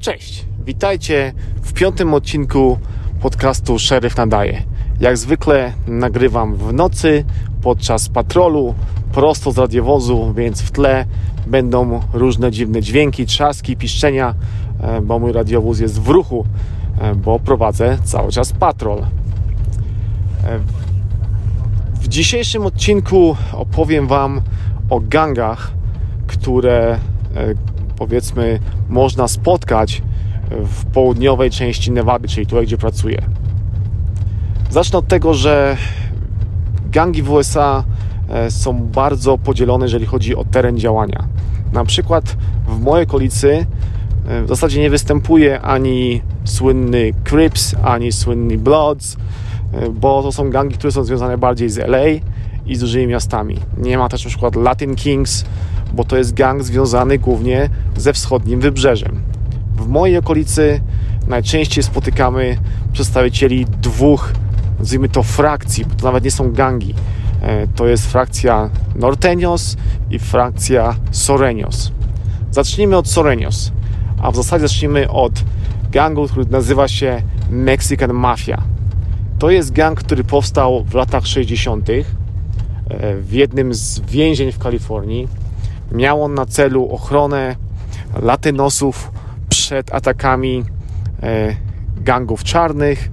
Cześć, witajcie w piątym odcinku podcastu Szeryf Nadaje. Jak zwykle nagrywam w nocy podczas patrolu, prosto z radiowozu, więc w tle będą różne dziwne dźwięki, trzaski, piszczenia, e, bo mój radiowóz jest w ruchu, e, bo prowadzę cały czas patrol. E, w dzisiejszym odcinku opowiem Wam o gangach, które powiedzmy można spotkać w południowej części Nevady, czyli tutaj, gdzie pracuję. Zacznę od tego, że gangi w USA e, są bardzo podzielone, jeżeli chodzi o teren działania. Na przykład w mojej okolicy e, w zasadzie nie występuje ani słynny Crips, ani słynny Bloods, e, bo to są gangi, które są związane bardziej z LA i z dużymi miastami. Nie ma też na przykład Latin Kings, bo to jest gang związany głównie ze wschodnim wybrzeżem. W mojej okolicy najczęściej spotykamy przedstawicieli dwóch, nazwijmy to frakcji, bo to nawet nie są gangi. E, to jest frakcja Norteños i frakcja Soreños. Zacznijmy od Soreños, a w zasadzie zacznijmy od gangu, który nazywa się Mexican Mafia. To jest gang, który powstał w latach 60. E, w jednym z więzień w Kalifornii Miał on na celu ochronę latynosów przed atakami e, gangów czarnych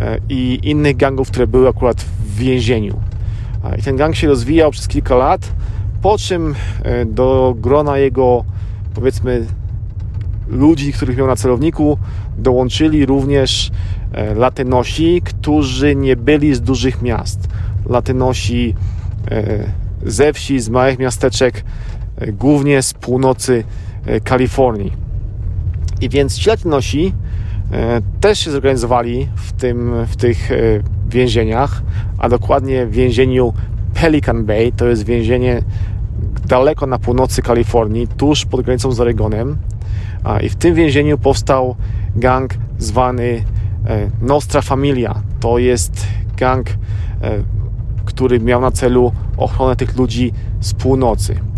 e, i innych gangów, które były akurat w więzieniu. I ten gang się rozwijał przez kilka lat, po czym e, do grona jego, powiedzmy, ludzi, których miał na celowniku, dołączyli również latynosi, którzy nie byli z dużych miast. Latynosi ze wsi, z małych miasteczek, głównie z północy e, Kalifornii. I więc ci Latynosi e, też się zorganizowali w, tym, w tych więzieniach, a dokładnie w więzieniu Pelican Bay, to jest więzienie daleko na północy Kalifornii, tuż pod granicą z Oregonem. I w tym więzieniu powstał gang zwany Nostra Familia. To jest gang, który miał na celu ochronę tych ludzi z północy.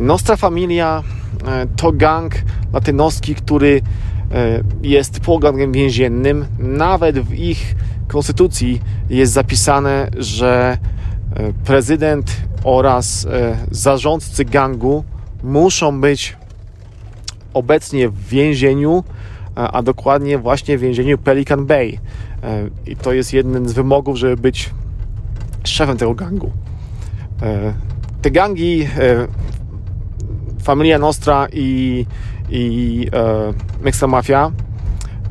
Nostra Familia e, to gang latynoski, który e, jest pogangiem więziennym. Nawet w ich konstytucji jest zapisane, że e, prezydent oraz zarządcy gangu muszą być obecnie w więzieniu, a dokładnie właśnie w więzieniu Pelican Bay. I to jest jeden z wymogów, żeby być szefem tego gangu. Te gangi Familia Nostra i, i e, Mexa Mafia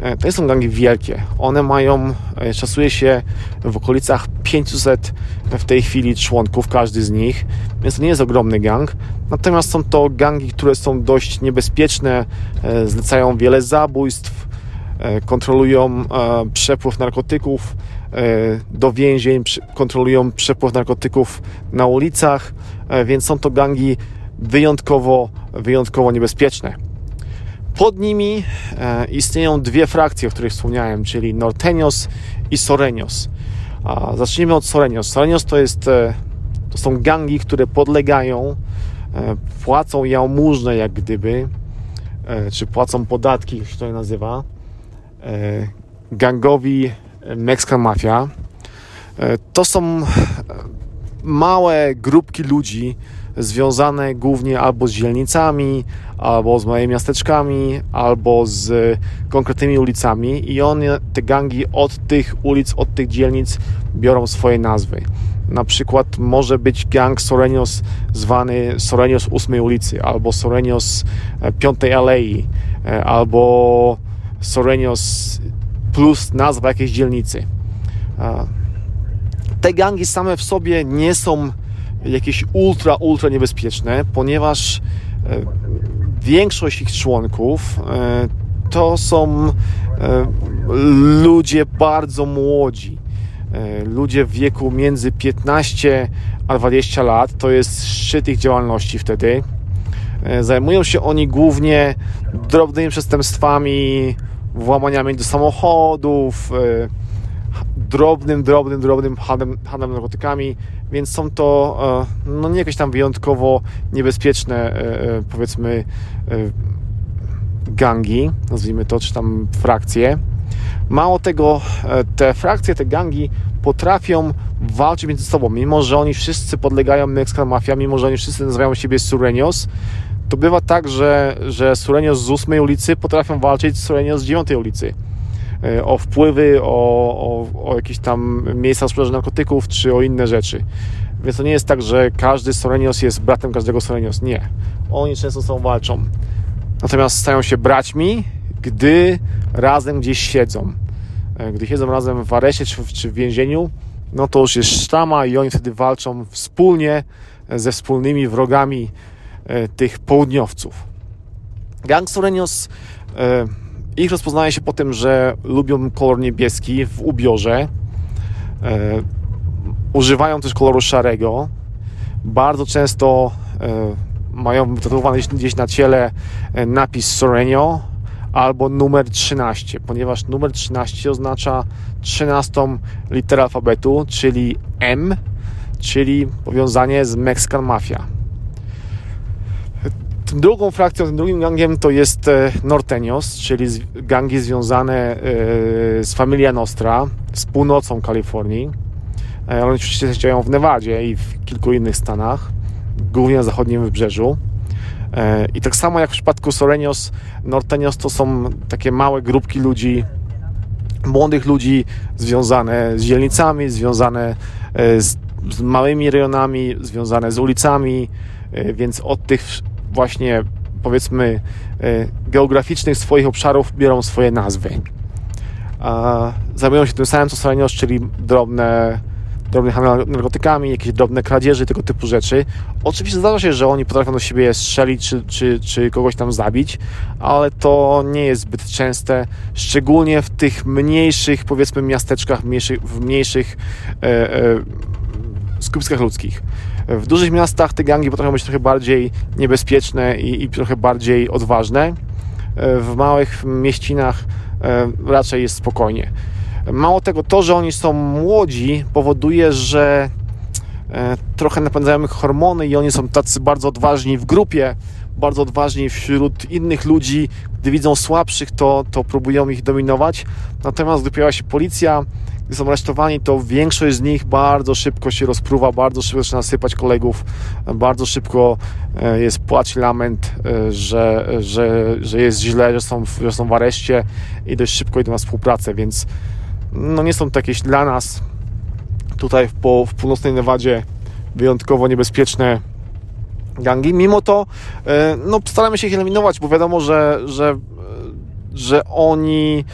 e, to nie są gangi wielkie. One mają, e, szacuje się w okolicach 500 w tej chwili członków, każdy z nich, więc to nie jest ogromny gang. Natomiast są to gangi, które są dość niebezpieczne, e, zlecają wiele zabójstw, kontrolują przepływ narkotyków do więzień, kontrolują przepływ narkotyków na ulicach, więc są to gangi wyjątkowo, wyjątkowo niebezpieczne. Pod nimi e, istnieją dwie frakcje, o których wspomniałem, czyli Norteños i Soreños. zacznijmy od Soreños. Soreños to, jest, e, to są gangi, które podlegają, e, płacą jałmużnę jak gdyby, czy płacą podatki, jak się to nazywa, gangowi Mexican Mafia. To są małe grupki ludzi, związane głównie albo z dzielnicami, albo z małymi miasteczkami, albo z konkretnymi ulicami i one, te gangi od tych ulic, od tych dzielnic biorą swoje nazwy. Na przykład może być gang Sorenios zwany Sorenios 8 ulicy, albo Sorenios 5 e, alei, e, albo Sorenios plus nazwa jakiejś dzielnicy. Te gangi same w sobie nie są jakieś ultra, ultra niebezpieczne, ponieważ e, większość ich członków e, to są e, ludzie bardzo młodzi. Ludzie w wieku między 15 a 20 lat, to jest szczyt ich działalności wtedy. Zajmują się oni głównie drobnymi przestępstwami, włamaniami do samochodów, drobnym, drobnym, drobnym handlem, handlem narkotykami, więc są to e, no nie jakieś tam wyjątkowo niebezpieczne, e, e, powiedzmy, gangi, nazwijmy to, czy tam frakcje. Mało tego, te frakcje, te gangi potrafią walczyć między sobą, mimo że oni wszyscy podlegają Mexican Mafia, mimo że oni wszyscy nazywają siebie Sureños, to bywa tak, że, że Sureños z 8 ulicy potrafią walczyć z Sureños z 9 ulicy o wpływy, o, o, o jakieś tam miejsca sprzedaży narkotyków, czy o inne rzeczy. Więc to nie jest tak, że każdy Sorenios jest bratem każdego Sorenios. Nie. Oni często są walczą. Natomiast stają się braćmi, gdy razem gdzieś siedzą. E, gdy siedzą razem w areszcie czy w, więzieniu, no to już jest sztama i oni wtedy walczą wspólnie ze wspólnymi wrogami e, tych południowców. Gang Sorenios, e, ich rozpoznaje się po tym, że lubią kolor niebieski w ubiorze. Używają też koloru szarego. Bardzo często mają wytatuowany gdzieś na ciele napis Sorenio albo numer 13, ponieważ numer 13 oznacza 13 literę alfabetu, czyli M, czyli powiązanie z Mexican Mafia. Drugą frakcją, tym drugim gangiem to jest e, Norteños, czyli gangi związane e, z Familia Nostra, z północą Kalifornii. E, one oczywiście działają w Nevadzie i w kilku innych stanach, głównie na zachodnim wybrzeżu. I tak samo jak w przypadku Sorenios, Norteños to są takie małe grupki ludzi, młodych ludzi związane z dzielnicami, związane z, z małymi rejonami, związane z ulicami, więc od tych właśnie powiedzmy e, geograficznych swoich obszarów biorą swoje nazwy. Zajmują się tym samym co Sorenios, czyli drobne drobny handel narkotykami, jakieś drobne kradzieży, tego typu rzeczy. Oczywiście zdarza się, że oni potrafią do siebie strzelić czy, czy, czy kogoś tam zabić, ale to nie jest zbyt częste, szczególnie w tych mniejszych, powiedzmy, miasteczkach, w mniejszych, w mniejszych e, e, skupiskach ludzkich. W dużych miastach te gangi potrafią być trochę bardziej niebezpieczne i, i trochę bardziej odważne. E, w małych mieścinach e, raczej jest spokojnie. Mało tego, to, że oni są młodzi, powoduje, że e, trochę napędzają ich hormony i oni są tacy bardzo odważni w grupie, bardzo odważni wśród innych ludzi. Gdy widzą słabszych, to, to próbują ich dominować. Natomiast gdy pojawia się policja, gdy są aresztowani, to większość z nich bardzo szybko się rozpruwa, bardzo szybko zaczyna sypać kolegów, bardzo szybko e, jest płacz lament, e, że, że, że jest źle, że są, że są w areszcie i dość szybko idą na współpracę, więc no nie są to jakieś dla nas tutaj w, po, w północnej Nevadzie wyjątkowo niebezpieczne gangi. Mimo to e, no, staramy się ich eliminować, bo wiadomo, że, że, że oni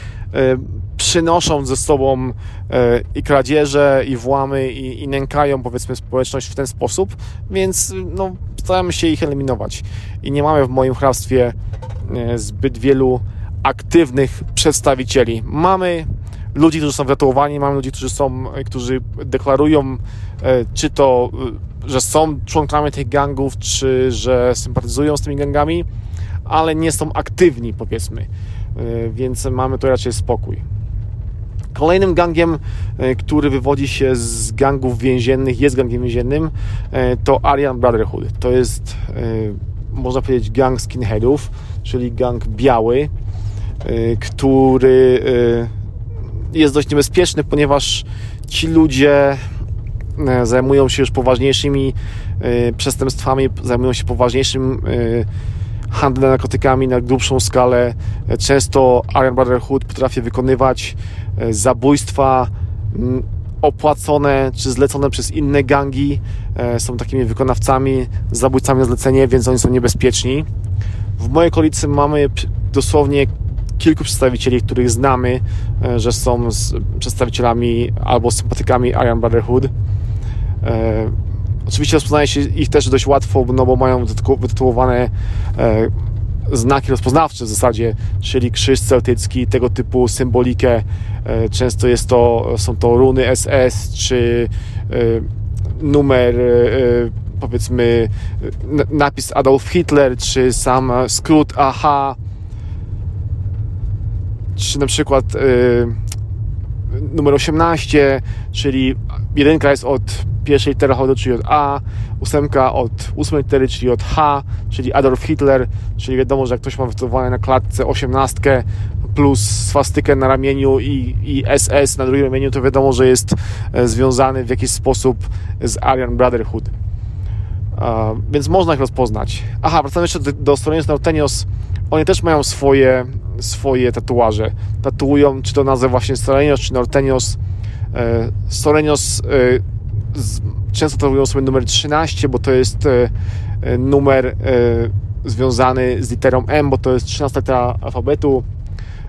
przynoszą ze sobą e, i kradzieże, i włamy, i, i nękają powiedzmy społeczność w ten sposób, więc no, staramy się ich eliminować. I nie mamy w moim hrabstwie zbyt wielu aktywnych przedstawicieli. Mamy ludzi, którzy są wytatuowani, mamy ludzi, którzy są, którzy deklarują, e, czy to, e, że są członkami tych gangów, czy że sympatyzują z tymi gangami, ale nie są aktywni, powiedzmy. E, więc mamy tu raczej spokój. Kolejnym gangiem, który wywodzi się z gangów więziennych, jest gangiem więziennym, to Aryan Brotherhood. To jest, można powiedzieć, gang skinheadów, czyli gang biały, który jest dość niebezpieczny, ponieważ ci ludzie e, zajmują się już poważniejszymi e, przestępstwami, zajmują się poważniejszym e, handlem narkotykami na grubszą skalę. Często Iron Brotherhood potrafi wykonywać zabójstwa opłacone czy zlecone przez inne gangi. Są takimi wykonawcami, zabójcami na zlecenie, więc oni są niebezpieczni. W mojej okolicy mamy dosłownie kilku przedstawicieli, których znamy, e, że są przedstawicielami albo sympatykami Iron Brotherhood. E, oczywiście rozpoznaje się ich też dość łatwo, no bo mają wytytułowane e, znaki rozpoznawcze w zasadzie, czyli krzyż celtycki, tego typu symbolikę. Często jest to, są to runy SS, czy numer powiedzmy napis Adolf Hitler, czy sam skrót AH czy na przykład numer 18, czyli jedynka jest od pierwszej litery czyli od A, ósemka od ósmej litery, czyli od H, czyli Adolf Hitler, czyli wiadomo, że jak ktoś ma wytatuowane na klatce osiemnastkę plus swastykę na ramieniu i, i SS na drugim ramieniu, to wiadomo, że jest e, związany w jakiś sposób z Aryan Brotherhood. więc można ich rozpoznać. Aha, wracamy jeszcze do, do Nortenios. Oni też mają swoje, swoje tatuaże. Tatuują, czy to nazwę właśnie Storenios, czy Nortenios. E, Storenios często tatuują sobie numer 13, bo to jest numer związany z literą M, bo to jest 13 litera alfabetu.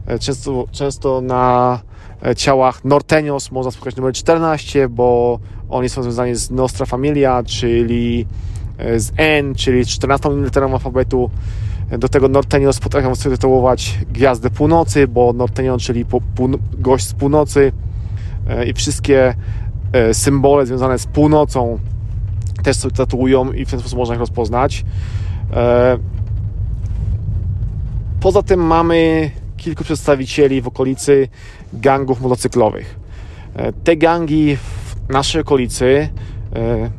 E, często, często na e, ciałach Nortenios można spotkać numer 14, bo oni są związani z Nostra Familia, czyli e, z N, czyli 14 literą alfabetu. Do tego Nortenios potrafią sobie tytułować Gwiazdę Północy, bo Nortenion, czyli gość z północy i wszystkie symbole związane z północą też sobie tatuują i w ten sposób można ich rozpoznać. Poza tym mamy kilku przedstawicieli w okolicy gangów motocyklowych. E, te gangi w naszej okolicy e,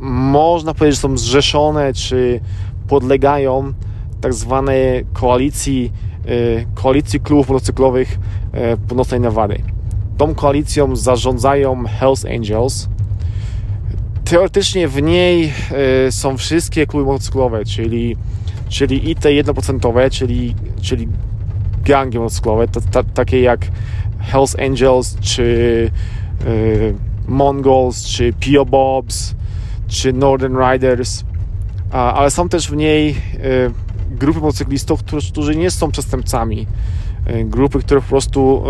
można powiedzieć, że są zrzeszone czy podlegają tak zwanej koalicji, e, koalicji klubów motocyklowych północnej Nawady. Tą koalicją zarządzają Hells Angels. Teoretycznie w niej są wszystkie kluby motocyklowe, czyli, czyli i te 1%, czyli, czyli gangi motocyklowe, takie jak Hells Angels, czy y, Mongols, czy Pio Bobs, czy Northern Riders, ale są też w niej y, grupy motocyklistów, którzy, którzy nie są przestępcami. Y, grupy, które po prostu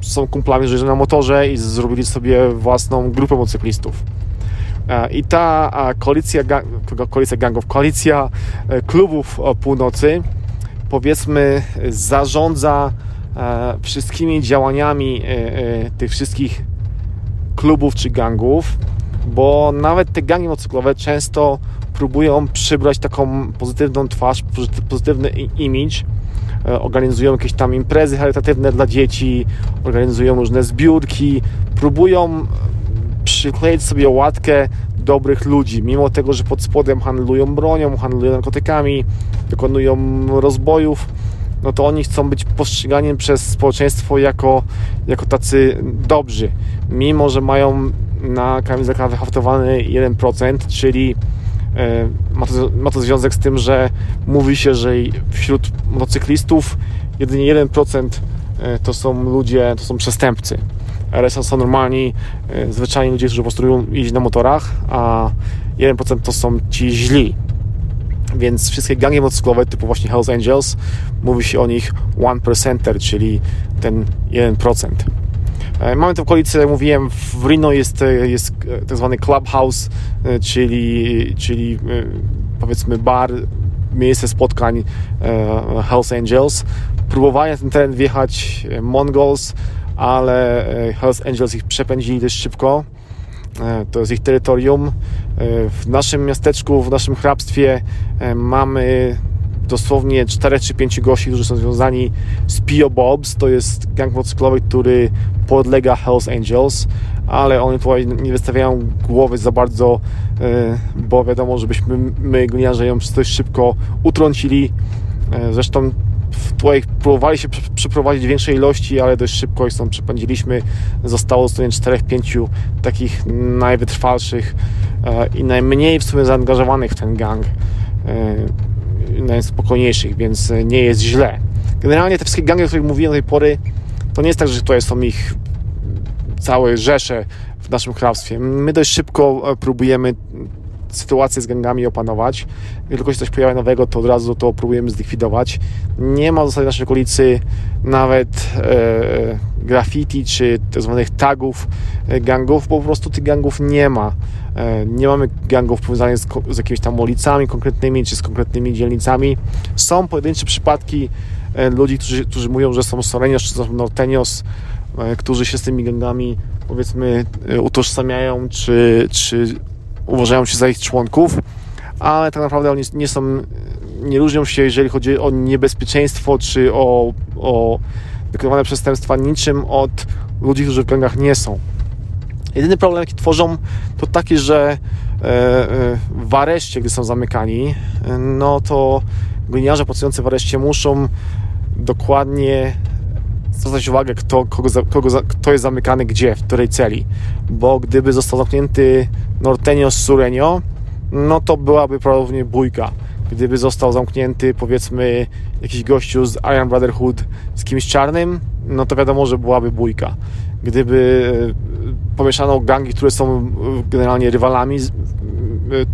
są kumplami, że na motorze i zrobili sobie własną grupę motocyklistów. I ta koalicja, koalicja gangów, koalicja klubów północy powiedzmy zarządza e, wszystkimi działaniami e, e, tych wszystkich klubów czy gangów, bo nawet te gangi motocyklowe często próbują przybrać taką pozytywną twarz, pozytywny image, organizują jakieś tam imprezy charytatywne dla dzieci, organizują różne zbiórki, próbują przykleić sobie łatkę dobrych ludzi, mimo tego, że pod spodem handlują bronią, handlują narkotykami, dokonują rozbojów, no to oni chcą być postrzegani przez społeczeństwo jako, jako tacy dobrzy, mimo że mają na kamizelkach wyhaftowany 1%, czyli e, ma to, ma to związek z tym, że mówi się, że wśród motocyklistów jedynie 1% e, to są ludzie, to są przestępcy. RSA są normalni, e, zwyczajni ludzie, którzy postują jeździć na motorach, a 1% to są ci źli. Więc wszystkie gangi motocyklowe typu właśnie Hells Angels mówi się o nich 1%, czyli ten 1%. E, mamy w okolicy, jak mówiłem, w Reno jest, e, jest tak zwany clubhouse, czyli, czyli powiedzmy bar, miejsce spotkań Hells Angels. Próbowali na ten teren wjechać Mongols, ale e, Hells Angels ich przepędzili dość szybko. E, to jest ich terytorium. E, w naszym miasteczku, w naszym hrabstwie mamy dosłownie 4 czy 5 gości, którzy są związani z Pio Bobs. To jest gang motocyklowy, który podlega Hells Angels, ale oni tutaj nie wystawiają głowy za bardzo, bo wiadomo, żebyśmy my gliniarze ją dość szybko utrącili. Zresztą tutaj próbowali się przeprowadzić większej ilości, ale dość szybko ich stąd przepędziliśmy. Zostało sumie 4-5 takich najwytrwalszych e, i najmniej w sumie zaangażowanych w ten gang, e, najspokojniejszych, więc nie jest źle. Generalnie te wszystkie gangi, o których mówiłem do tej pory, to nie jest tak, że tutaj są ich całe rzesze w naszym hrabstwie. My dość szybko e, próbujemy sytuację z gangami opanować. Gdy tylko się coś pojawia nowego, to od razu to próbujemy zlikwidować. Nie ma w zasadzie w naszej okolicy nawet e, graffiti czy tak zwanych tagów e, gangów, bo po prostu tych gangów nie ma. E, nie mamy gangów powiązanych z, z jakimiś tam ulicami konkretnymi czy z konkretnymi dzielnicami. Są pojedyncze przypadki e, ludzi, którzy, którzy mówią, że są Sorenios czy są Nortenios, e, którzy się z tymi gangami powiedzmy e, utożsamiają, czy, czy uważają się za ich członków, ale tak naprawdę oni nie są, nie różnią się, jeżeli chodzi o niebezpieczeństwo czy o, o wykonywane przestępstwa niczym od ludzi, którzy w gangach nie są. Jedyny problem, jaki tworzą, to taki, że w areszcie, gdy są zamykani, no to gliniarze pracujący w areszcie muszą dokładnie zwracać uwagę, kto, kogo, kogo, kto jest zamykany gdzie, w której celi. Bo gdyby został zamknięty Nortenio Surenio, no to byłaby prawdopodobnie bójka. Gdyby został zamknięty, powiedzmy, jakiś gościu z Iron Brotherhood z kimś czarnym, no to wiadomo, że byłaby bójka. Gdyby e, pomieszano gangi, które są e, generalnie rywalami, e,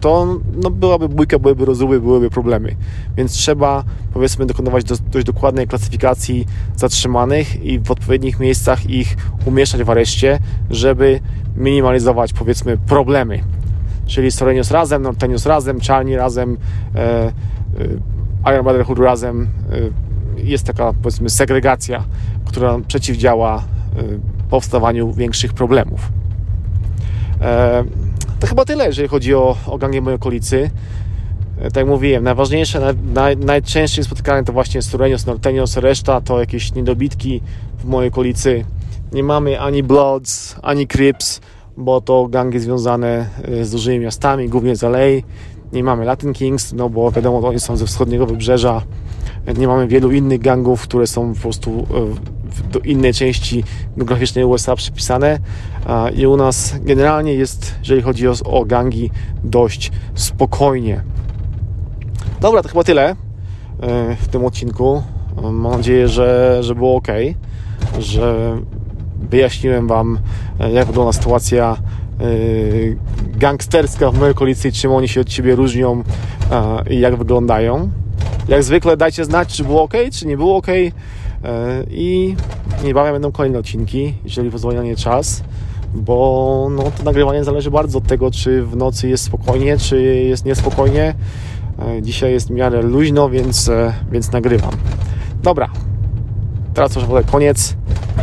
to no, byłaby bójka, byłyby rozumy, byłyby problemy. Więc trzeba, powiedzmy, dokonywać dość dokładnej klasyfikacji zatrzymanych i w odpowiednich miejscach ich umieszczać w areszcie, żeby minimalizować, powiedzmy, problemy czyli Sorenius razem, Nortenius razem, Czarni razem, e, e, Iron Brotherhood razem. E, jest taka, powiedzmy, segregacja, która przeciwdziała powstawaniu większych problemów. To chyba tyle, jeżeli chodzi o, o gangi mojej okolicy. Tak jak mówiłem, najważniejsze, naj, naj, najczęściej spotykane to właśnie Surenios, Nortenios, reszta to jakieś niedobitki w mojej okolicy. Nie mamy ani Bloods, ani Crips, bo to gangi związane e, z dużymi miastami, głównie z LA. Nie mamy Latin Kings, no bo wiadomo, oni są ze wschodniego wybrzeża. Nie mamy wielu innych gangów, które są po prostu e, do innej części geograficznej USA przypisane. I u nas generalnie jest, jeżeli chodzi o, o gangi, dość spokojnie. Dobra, to chyba tyle e, w tym odcinku. Mam nadzieję, że, że było ok, że wyjaśniłem Wam, e, jak wygląda sytuacja gangsterska w mojej okolicy, czym oni się od siebie różnią i jak wyglądają. Jak zwykle dajcie znać, czy było ok, czy nie było ok. E, I niebawem będą kolejne odcinki, jeżeli pozwoli na nie czas, bo no, to nagrywanie zależy bardzo od tego, czy w nocy jest spokojnie, czy jest niespokojnie. Dzisiaj jest w miarę luźno, więc, więc nagrywam. Dobra, teraz już w koniec.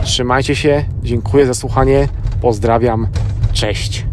Trzymajcie się, dziękuję za słuchanie, pozdrawiam, cześć.